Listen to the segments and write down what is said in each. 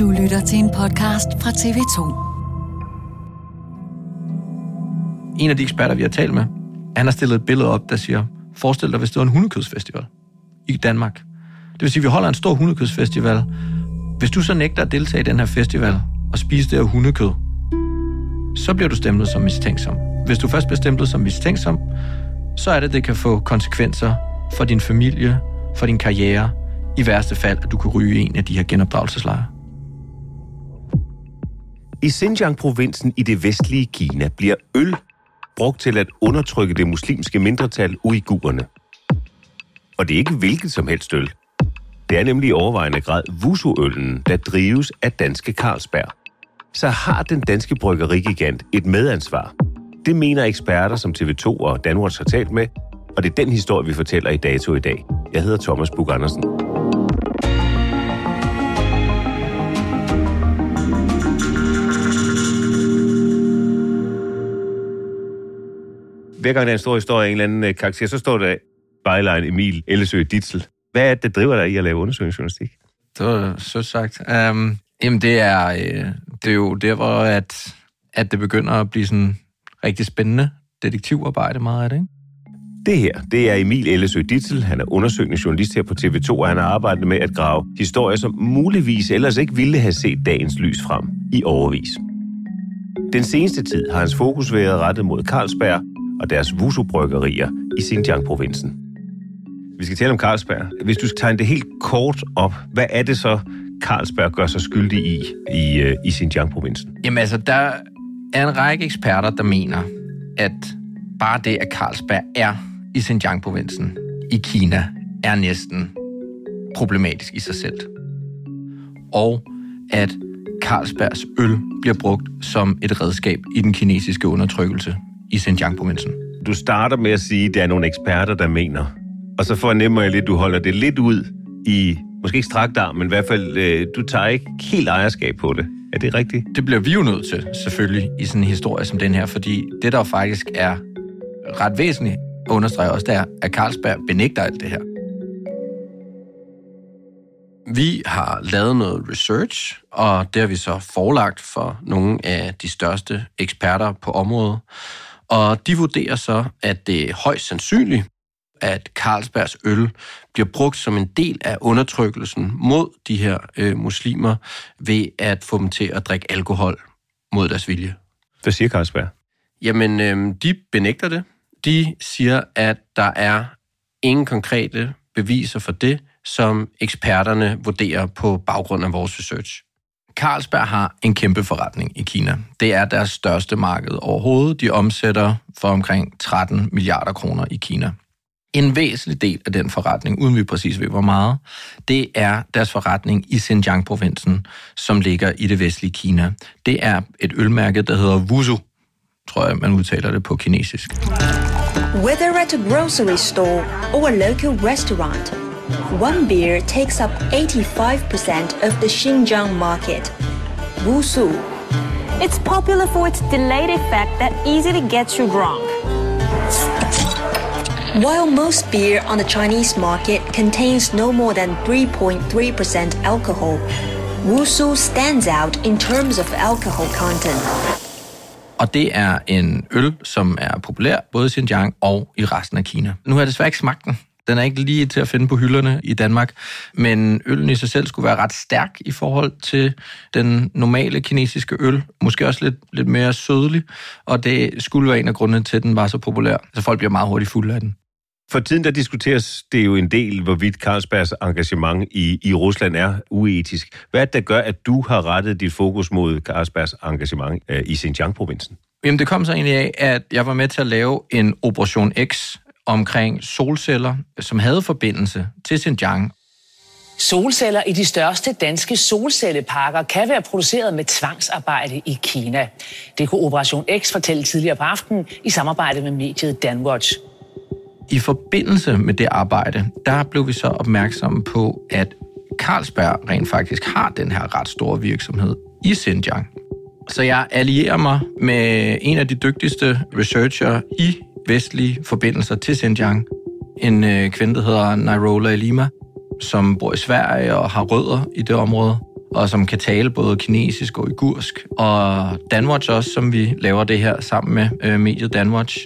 Du lytter til en podcast fra TV2. En af de eksperter, vi har talt med, han har stillet et billede op, der siger, forestil dig, hvis det var en hundekødsfestival i Danmark. Det vil sige, at vi holder en stor hundekødsfestival. Hvis du så nægter at deltage i den her festival og spise det her hundekød, så bliver du stemplet som mistænksom. Hvis du først bliver stemplet som mistænksom, så er det, det kan få konsekvenser for din familie, for din karriere, i værste fald, at du kan ryge i en af de her genopdragelseslejre. I Xinjiang-provinsen i det vestlige Kina bliver øl brugt til at undertrykke det muslimske mindretal uigurerne. Og det er ikke hvilket som helst øl. Det er nemlig i overvejende grad Wusu-øllen, der drives af danske Carlsberg. Så har den danske bryggerigigant et medansvar. Det mener eksperter, som TV2 og Danwatch har talt med, og det er den historie, vi fortæller i Dato i dag. Jeg hedder Thomas Bug Andersen. Hver gang der er en stor historie af en eller anden øh, karakter, så står der byline Emil Ellesø Ditzel. Hvad er det, der driver dig i at lave undersøgningsjournalistik? Det var så sagt. Um, jamen, det er, øh, det er jo der, hvor at, at det begynder at blive sådan rigtig spændende detektivarbejde meget af det, ikke? Det her, det er Emil Ellesø Ditzel. Han er undersøgende journalist her på TV2, og han har arbejdet med at grave historier, som muligvis ellers ikke ville have set dagens lys frem i overvis. Den seneste tid har hans fokus været rettet mod Carlsberg og deres Wusu-bryggerier i Xinjiang-provinsen. Vi skal tale om Carlsberg. Hvis du skal tegne det helt kort op, hvad er det så, Carlsberg gør sig skyldig i i, øh, i Xinjiang-provinsen? Jamen altså, der er en række eksperter, der mener, at bare det, at Carlsberg er i Xinjiang-provinsen i Kina, er næsten problematisk i sig selv. Og at Carlsbergs øl bliver brugt som et redskab i den kinesiske undertrykkelse i Xinjiang-provinsen. Du starter med at sige, at der er nogle eksperter, der mener. Og så fornemmer jeg lidt, at du holder det lidt ud i, måske ikke strakt arm, men i hvert fald, øh, du tager ikke helt ejerskab på det. Er det rigtigt? Det bliver vi jo nødt til, selvfølgelig, i sådan en historie som den her, fordi det, der faktisk er ret væsentligt at understrege også, det er, at Carlsberg benægter alt det her. Vi har lavet noget research, og det har vi så forelagt for nogle af de største eksperter på området. Og de vurderer så, at det er højst sandsynligt, at Carlsbergs øl bliver brugt som en del af undertrykkelsen mod de her øh, muslimer ved at få dem til at drikke alkohol mod deres vilje. Hvad siger Carlsberg? Jamen, øh, de benægter det. De siger, at der er ingen konkrete beviser for det, som eksperterne vurderer på baggrund af vores research. Carlsberg har en kæmpe forretning i Kina. Det er deres største marked overhovedet. De omsætter for omkring 13 milliarder kroner i Kina. En væsentlig del af den forretning, uden vi præcis ved hvor meget, det er deres forretning i Xinjiang-provinsen, som ligger i det vestlige Kina. Det er et ølmærke, der hedder Wusu, tror jeg, man udtaler det på kinesisk. Whether at a grocery store or a local restaurant, one beer takes up 85% of the Xinjiang market. Wusu. It's popular for its delayed effect that easily gets you drunk. While most beer on the Chinese market contains no more than 3.3% alcohol, Wusu stands out in terms of alcohol content. Og det er en øl, som er populær både i Xinjiang og i resten af Kina. Nu har jeg desværre ikke smagt den. Den er ikke lige til at finde på hylderne i Danmark, men øllen i sig selv skulle være ret stærk i forhold til den normale kinesiske øl. Måske også lidt, lidt mere sødlig, og det skulle være en af grundene til, at den var så populær. Så folk bliver meget hurtigt fulde af den. For tiden der diskuteres det jo en del, hvorvidt Carlsbergs engagement i, i Rusland er uetisk. Hvad er det, der gør, at du har rettet dit fokus mod Carlsbergs engagement øh, i Xinjiang-provincen? Jamen, det kom så egentlig af, at jeg var med til at lave en Operation X omkring solceller, som havde forbindelse til Xinjiang. Solceller i de største danske solcelleparker kan være produceret med tvangsarbejde i Kina. Det kunne Operation X fortælle tidligere på aftenen i samarbejde med mediet Danwatch. I forbindelse med det arbejde, der blev vi så opmærksomme på, at Carlsberg rent faktisk har den her ret store virksomhed i Xinjiang. Så jeg allierer mig med en af de dygtigste researcher i vestlige forbindelser til Xinjiang. En øh, kvinde, der hedder Nairola Lima, som bor i Sverige og har rødder i det område, og som kan tale både kinesisk og uigursk. Og Danwatch også, som vi laver det her sammen med øh, mediet Danwatch.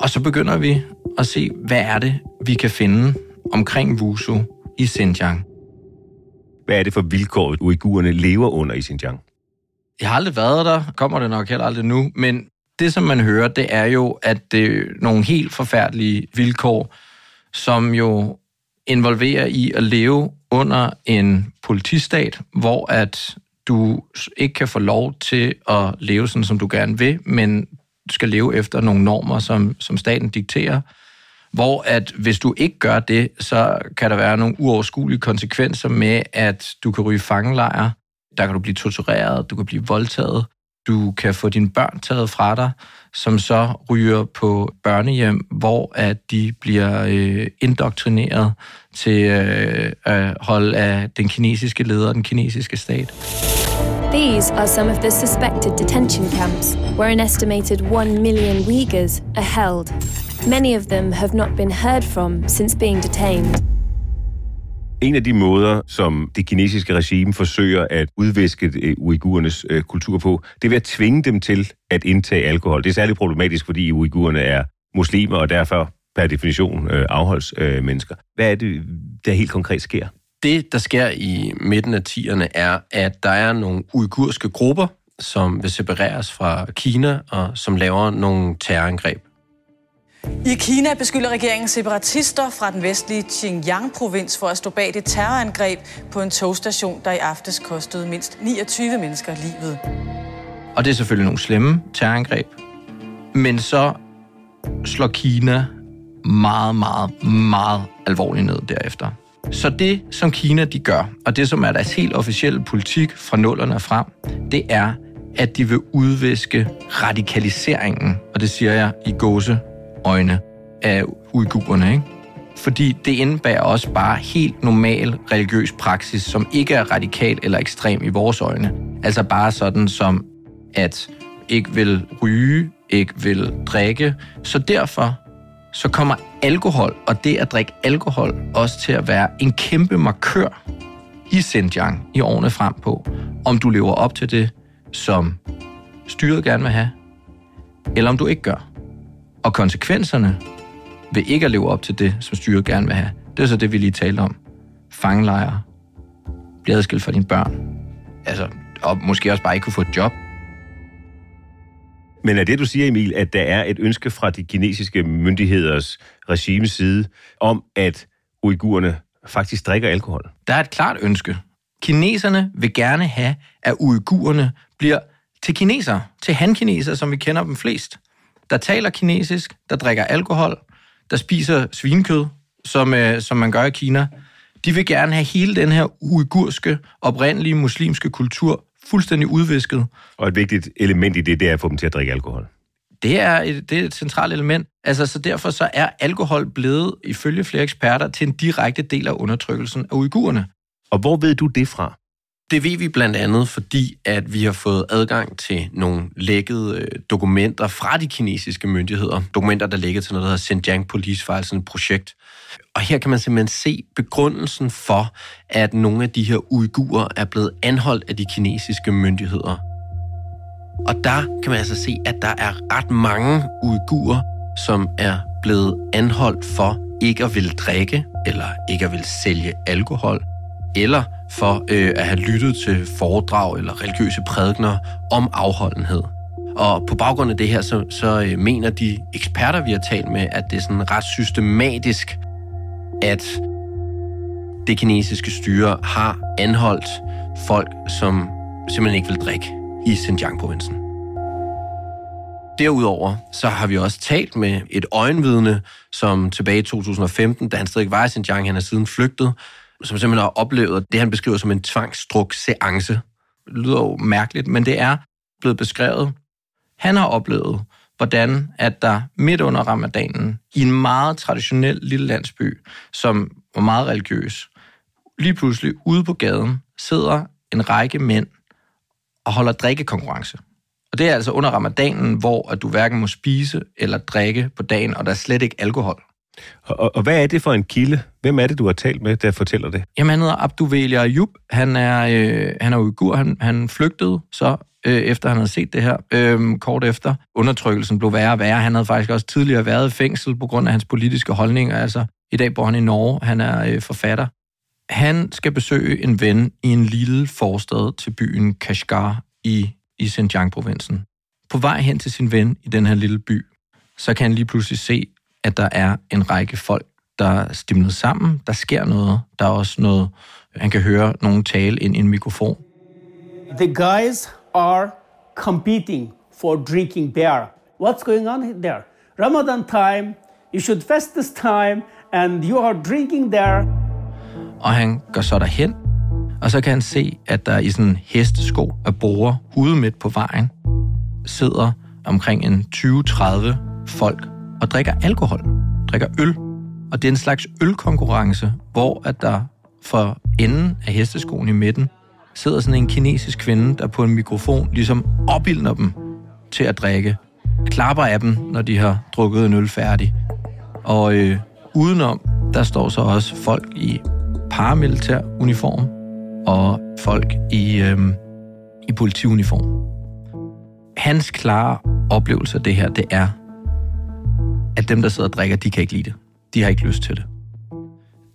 Og så begynder vi at se, hvad er det, vi kan finde omkring Wusu i Xinjiang. Hvad er det for vilkår, uigurerne lever under i Xinjiang? Jeg har aldrig været der, kommer det nok heller aldrig nu, men det, som man hører, det er jo, at det er nogle helt forfærdelige vilkår, som jo involverer i at leve under en politistat, hvor at du ikke kan få lov til at leve sådan, som du gerne vil, men du skal leve efter nogle normer, som, som staten dikterer. Hvor at hvis du ikke gør det, så kan der være nogle uoverskuelige konsekvenser med, at du kan ryge fangelejre, der kan du blive tortureret, du kan blive voldtaget, du kan få dine børn taget fra dig, som så ryger på børnehjem, hvor at de bliver øh, indoktrineret til øh, at holde af den kinesiske leder og den kinesiske stat. These are some of the suspected detention camps where an estimated 1 million Uyghurs are held. Many of them have not been heard from since being detained. En af de måder, som det kinesiske regime forsøger at udviske øh, uigurernes øh, kultur på, det er ved at tvinge dem til at indtage alkohol. Det er særligt problematisk, fordi uigurerne er muslimer, og derfor per definition øh, afholds øh, mennesker. Hvad er det, der helt konkret sker? Det, der sker i midten af 10'erne, er, at der er nogle uigurske grupper, som vil separeres fra Kina, og som laver nogle terrorangreb. I Kina beskylder regeringen separatister fra den vestlige Xinjiang-provins for at stå bag det terrorangreb på en togstation, der i aftes kostede mindst 29 mennesker livet. Og det er selvfølgelig nogle slemme terrorangreb. Men så slår Kina meget, meget, meget alvorligt ned derefter. Så det, som Kina de gør, og det, som er deres helt officielle politik fra nullerne frem, det er, at de vil udviske radikaliseringen, og det siger jeg i gåse øjne af uigurerne, ikke? Fordi det indebærer også bare helt normal religiøs praksis, som ikke er radikal eller ekstrem i vores øjne. Altså bare sådan som, at ikke vil ryge, ikke vil drikke. Så derfor så kommer alkohol og det at drikke alkohol også til at være en kæmpe markør i Xinjiang i årene frem på, om du lever op til det, som styret gerne vil have, eller om du ikke gør. Og konsekvenserne ved ikke at leve op til det, som styret gerne vil have, det er så det, vi lige talte om. Fangelejre, blive adskilt fra dine børn, altså, og måske også bare ikke kunne få et job. Men er det, du siger, Emil, at der er et ønske fra de kinesiske myndigheders regimes side om, at uigurerne faktisk drikker alkohol? Der er et klart ønske. Kineserne vil gerne have, at uigurerne bliver til kinesere, til han-kinesere, som vi kender dem flest der taler kinesisk, der drikker alkohol, der spiser svinekød, som, øh, som man gør i Kina. De vil gerne have hele den her uigurske, oprindelige muslimske kultur fuldstændig udvisket. Og et vigtigt element i det, det er at få dem til at drikke alkohol. Det er et, det er et centralt element. Altså, så derfor så er alkohol blevet, ifølge flere eksperter, til en direkte del af undertrykkelsen af uigurerne. Og hvor ved du det fra? Det ved vi blandt andet, fordi at vi har fået adgang til nogle lækkede øh, dokumenter fra de kinesiske myndigheder. Dokumenter, der ligger til noget, der hedder Xinjiang Police Files, et projekt. Og her kan man simpelthen se begrundelsen for, at nogle af de her uigurer er blevet anholdt af de kinesiske myndigheder. Og der kan man altså se, at der er ret mange uigurer, som er blevet anholdt for ikke at ville drikke, eller ikke at ville sælge alkohol, eller for øh, at have lyttet til foredrag eller religiøse prædikner om afholdenhed. Og på baggrund af det her, så, så øh, mener de eksperter, vi har talt med, at det er sådan ret systematisk, at det kinesiske styre har anholdt folk, som simpelthen ikke vil drikke i Xinjiang-provincen. Derudover så har vi også talt med et øjenvidne, som tilbage i 2015, da han stadig var i Xinjiang, han er siden flygtet, som simpelthen har oplevet det, han beskriver som en tvangstruk seance. Det lyder jo mærkeligt, men det er blevet beskrevet. Han har oplevet, hvordan at der midt under ramadanen, i en meget traditionel lille landsby, som var meget religiøs, lige pludselig ude på gaden sidder en række mænd og holder drikkekonkurrence. Og det er altså under ramadanen, hvor at du hverken må spise eller drikke på dagen, og der er slet ikke alkohol. Og, og, hvad er det for en kilde? Hvem er det, du har talt med, der fortæller det? Jamen, han hedder Abduvelia Ayub. Han er, øh, han er uigur. Han, han flygtede så, øh, efter han havde set det her, øh, kort efter. Undertrykkelsen blev værre og værre. Han havde faktisk også tidligere været i fængsel på grund af hans politiske holdninger. Altså, i dag bor han i Norge. Han er øh, forfatter. Han skal besøge en ven i en lille forstad til byen Kashgar i, i Xinjiang-provincen. På vej hen til sin ven i den her lille by, så kan han lige pludselig se, at der er en række folk, der er stimlet sammen. Der sker noget. Der er også noget, han kan høre nogen tale ind i en mikrofon. The guys are competing for drinking beer. What's going on there? Ramadan time, you should fast this time, and you are drinking there. Og han går så derhen, og så kan han se, at der i sådan en hestesko af borer ude midt på vejen sidder omkring en 20-30 folk og drikker alkohol, drikker øl. Og det er en slags ølkonkurrence, hvor at der for enden af hesteskoen i midten sidder sådan en kinesisk kvinde, der på en mikrofon ligesom opildner dem til at drikke. Klapper af dem, når de har drukket en øl færdig. Og øh, udenom, der står så også folk i paramilitær uniform og folk i, øh, i politiuniform. Hans klare oplevelse af det her, det er, at dem, der sidder og drikker, de kan ikke lide det. De har ikke lyst til det.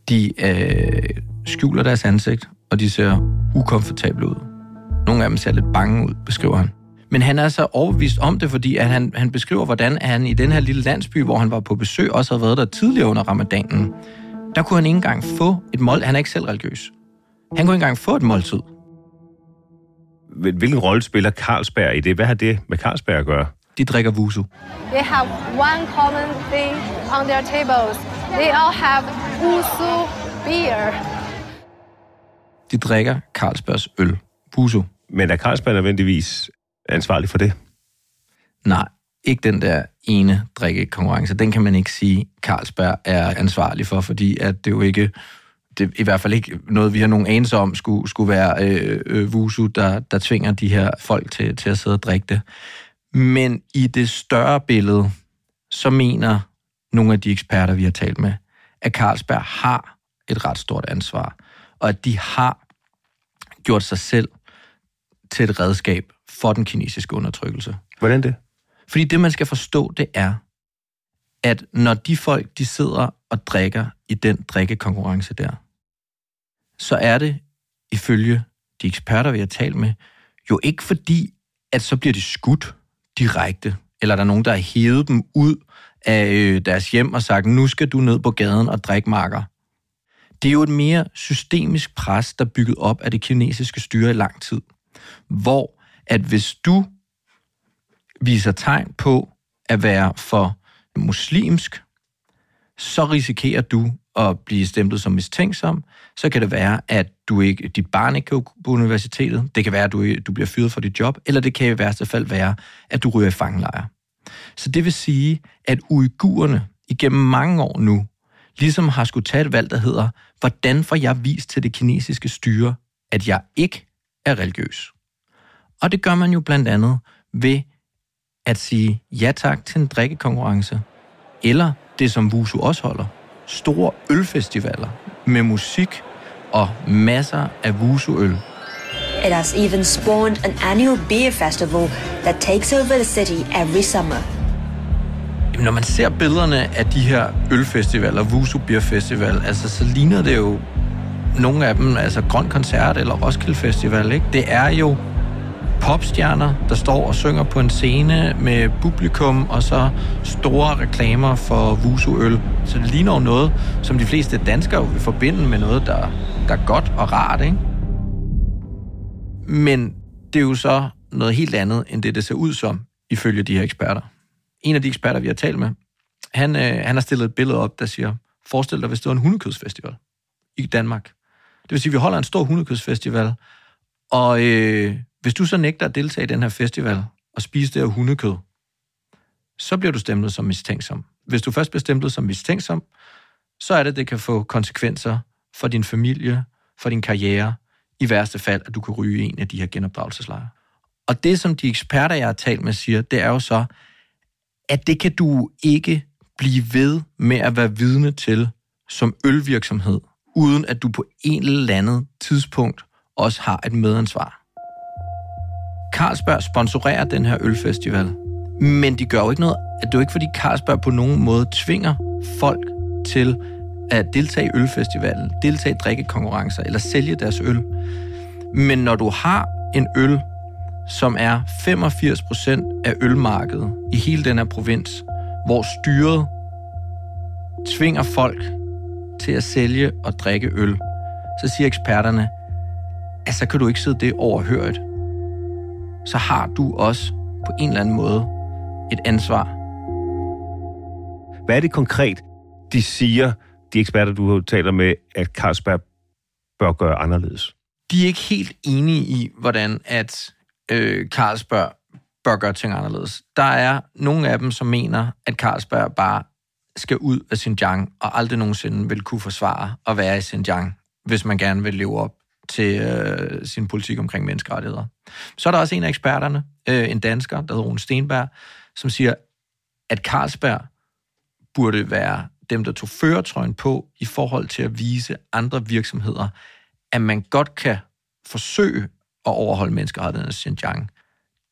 De øh, skjuler deres ansigt, og de ser ukomfortable ud. Nogle af dem ser lidt bange ud, beskriver han. Men han er så overbevist om det, fordi at han, han beskriver, hvordan han i den her lille landsby, hvor han var på besøg, også havde været der tidligere under ramadanen, der kunne han ikke engang få et mål. Han er ikke selv religiøs. Han kunne ikke engang få et måltid. Hvilken rolle spiller Carlsberg i det? Hvad har det med Carlsberg at gøre? De drikker wusu. They have one common thing on their tables. They all have wusu beer. De drikker Carlsbergs øl. Wusu. Men er Carlsberg nødvendigvis ansvarlig for det? Nej, ikke den der ene drikkekonkurrence. Den kan man ikke sige, Carlsberg er ansvarlig for, fordi at det jo ikke det er i hvert fald ikke noget, vi har nogen anelse om, skulle, skulle være øh, øh, Vusu, der, der tvinger de her folk til, til at sidde og drikke det. Men i det større billede, så mener nogle af de eksperter, vi har talt med, at Carlsberg har et ret stort ansvar, og at de har gjort sig selv til et redskab for den kinesiske undertrykkelse. Hvordan det? Fordi det, man skal forstå, det er, at når de folk, de sidder og drikker i den drikkekonkurrence der, så er det, ifølge de eksperter, vi har talt med, jo ikke fordi, at så bliver de skudt direkte, eller der er nogen, der har hævet dem ud af øh, deres hjem og sagt, nu skal du ned på gaden og drikke marker. Det er jo et mere systemisk pres, der er bygget op af det kinesiske styre i lang tid. Hvor at hvis du viser tegn på at være for muslimsk, så risikerer du at blive stemplet som mistænksom. Så kan det være, at du ikke, dit barn ikke kan på universitetet. Det kan være, at du, du bliver fyret fra dit job. Eller det kan i værste fald være, at du ryger i fangelejre. Så det vil sige, at uigurerne igennem mange år nu ligesom har skulle tage et valg, der hedder, hvordan får jeg vist til det kinesiske styre, at jeg ikke er religiøs? Og det gør man jo blandt andet ved at sige ja tak til en drikkekonkurrence, eller det som Wusu også holder, store ølfestivaler med musik og masser af Wusu-øl. It has even spawned an annual beer festival that takes over the city every summer. Jamen, når man ser billederne af de her ølfestivaler, Wusu Beer Festival, altså, så ligner det jo nogle af dem, altså Grøn Koncert eller Roskilde Festival, ikke? Det er jo popstjerner, der står og synger på en scene med publikum, og så store reklamer for Vusu-øl. Så det ligner jo noget, som de fleste danskere vil forbinde med noget, der, der er godt og rart, ikke? Men det er jo så noget helt andet, end det, det ser ud som, ifølge de her eksperter. En af de eksperter, vi har talt med, han, øh, han har stillet et billede op, der siger, forestil dig, hvis det var en hundekødsfestival i Danmark. Det vil sige, at vi holder en stor hundekødsfestival, og øh, hvis du så nægter at deltage i den her festival og spise det her hundekød, så bliver du stemplet som mistænksom. Hvis du først bliver stemplet som mistænksom, så er det, det kan få konsekvenser for din familie, for din karriere, i værste fald, at du kan ryge en af de her genopdragelseslejre. Og det, som de eksperter, jeg har talt med, siger, det er jo så, at det kan du ikke blive ved med at være vidne til som ølvirksomhed, uden at du på en eller andet tidspunkt også har et medansvar. Carlsberg sponsorerer den her ølfestival, men de gør jo ikke noget, at det er jo ikke fordi Carlsberg på nogen måde tvinger folk til at deltage i ølfestivalen, deltage i drikkekonkurrencer eller sælge deres øl. Men når du har en øl, som er 85% af ølmarkedet i hele den her provins, hvor styret tvinger folk til at sælge og drikke øl, så siger eksperterne, at så kan du ikke sidde det overhørt. Så har du også på en eller anden måde et ansvar. Hvad er det konkret, de siger, de eksperter, du taler med, at Carlsberg bør gøre anderledes? De er ikke helt enige i, hvordan at øh, Carlsberg bør gøre ting anderledes. Der er nogle af dem, som mener, at Carlsberg bare skal ud af Xinjiang og aldrig nogensinde vil kunne forsvare at være i Xinjiang, hvis man gerne vil leve op til øh, sin politik omkring menneskerettigheder. Så er der også en af eksperterne, øh, en dansker, der hedder Rune Stenberg, som siger, at Carlsberg burde være dem, der tog føretrøjen på i forhold til at vise andre virksomheder, at man godt kan forsøge at overholde menneskerettighederne i Xinjiang.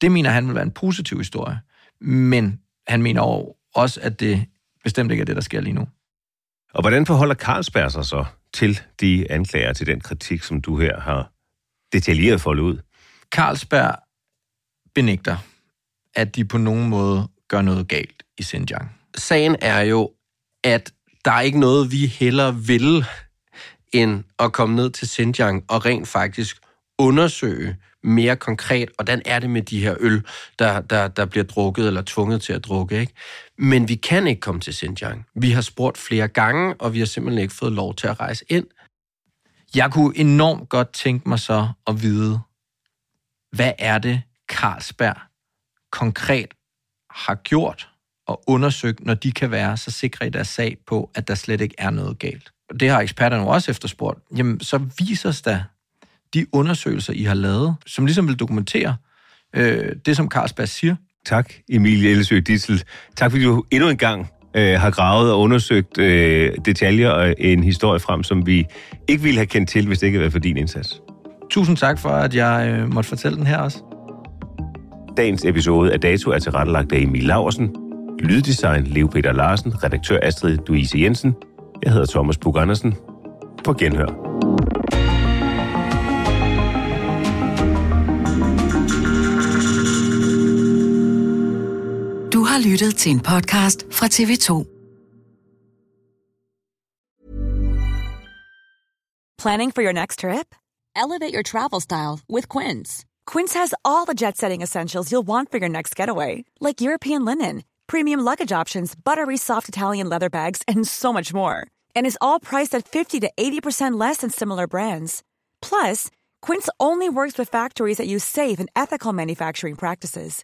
Det mener han vil være en positiv historie, men han mener også, at det bestemt ikke er det, der sker lige nu. Og hvordan forholder Carlsberg sig så til de anklager, til den kritik, som du her har detaljeret foldet ud? Carlsberg benægter, at de på nogen måde gør noget galt i Xinjiang. Sagen er jo, at der er ikke noget, vi heller vil, end at komme ned til Xinjiang og rent faktisk undersøge mere konkret, hvordan er det med de her øl, der, der, der bliver drukket eller tvunget til at drukke. Ikke? Men vi kan ikke komme til Xinjiang. Vi har spurgt flere gange, og vi har simpelthen ikke fået lov til at rejse ind. Jeg kunne enormt godt tænke mig så at vide, hvad er det, Carlsberg konkret har gjort og undersøgt, når de kan være så sikre i deres sag på, at der slet ikke er noget galt. Det har eksperterne jo også efterspurgt. Jamen, så viser der de undersøgelser, I har lavet, som ligesom vil dokumentere øh, det, som Carlsberg siger. Tak, Emilie Ellesø Dissel. Tak, fordi du endnu en gang øh, har gravet og undersøgt øh, detaljer og en historie frem, som vi ikke ville have kendt til, hvis det ikke havde været for din indsats. Tusind tak for, at jeg øh, måtte fortælle den her også. Dagens episode af Dato er tilrettelagt af Emil Laversen. Lyddesign Leo Peter Larsen, redaktør Astrid Louise Jensen. Jeg hedder Thomas Bug Andersen. På genhør. Har lyttet til en podcast fra TV2. Planning for your next trip? Elevate your travel style with Quince. Quince has all the jet setting essentials you'll want for your next getaway, like European linen, premium luggage options, buttery soft Italian leather bags, and so much more. And is all priced at 50 to 80% less than similar brands. Plus, Quince only works with factories that use safe and ethical manufacturing practices.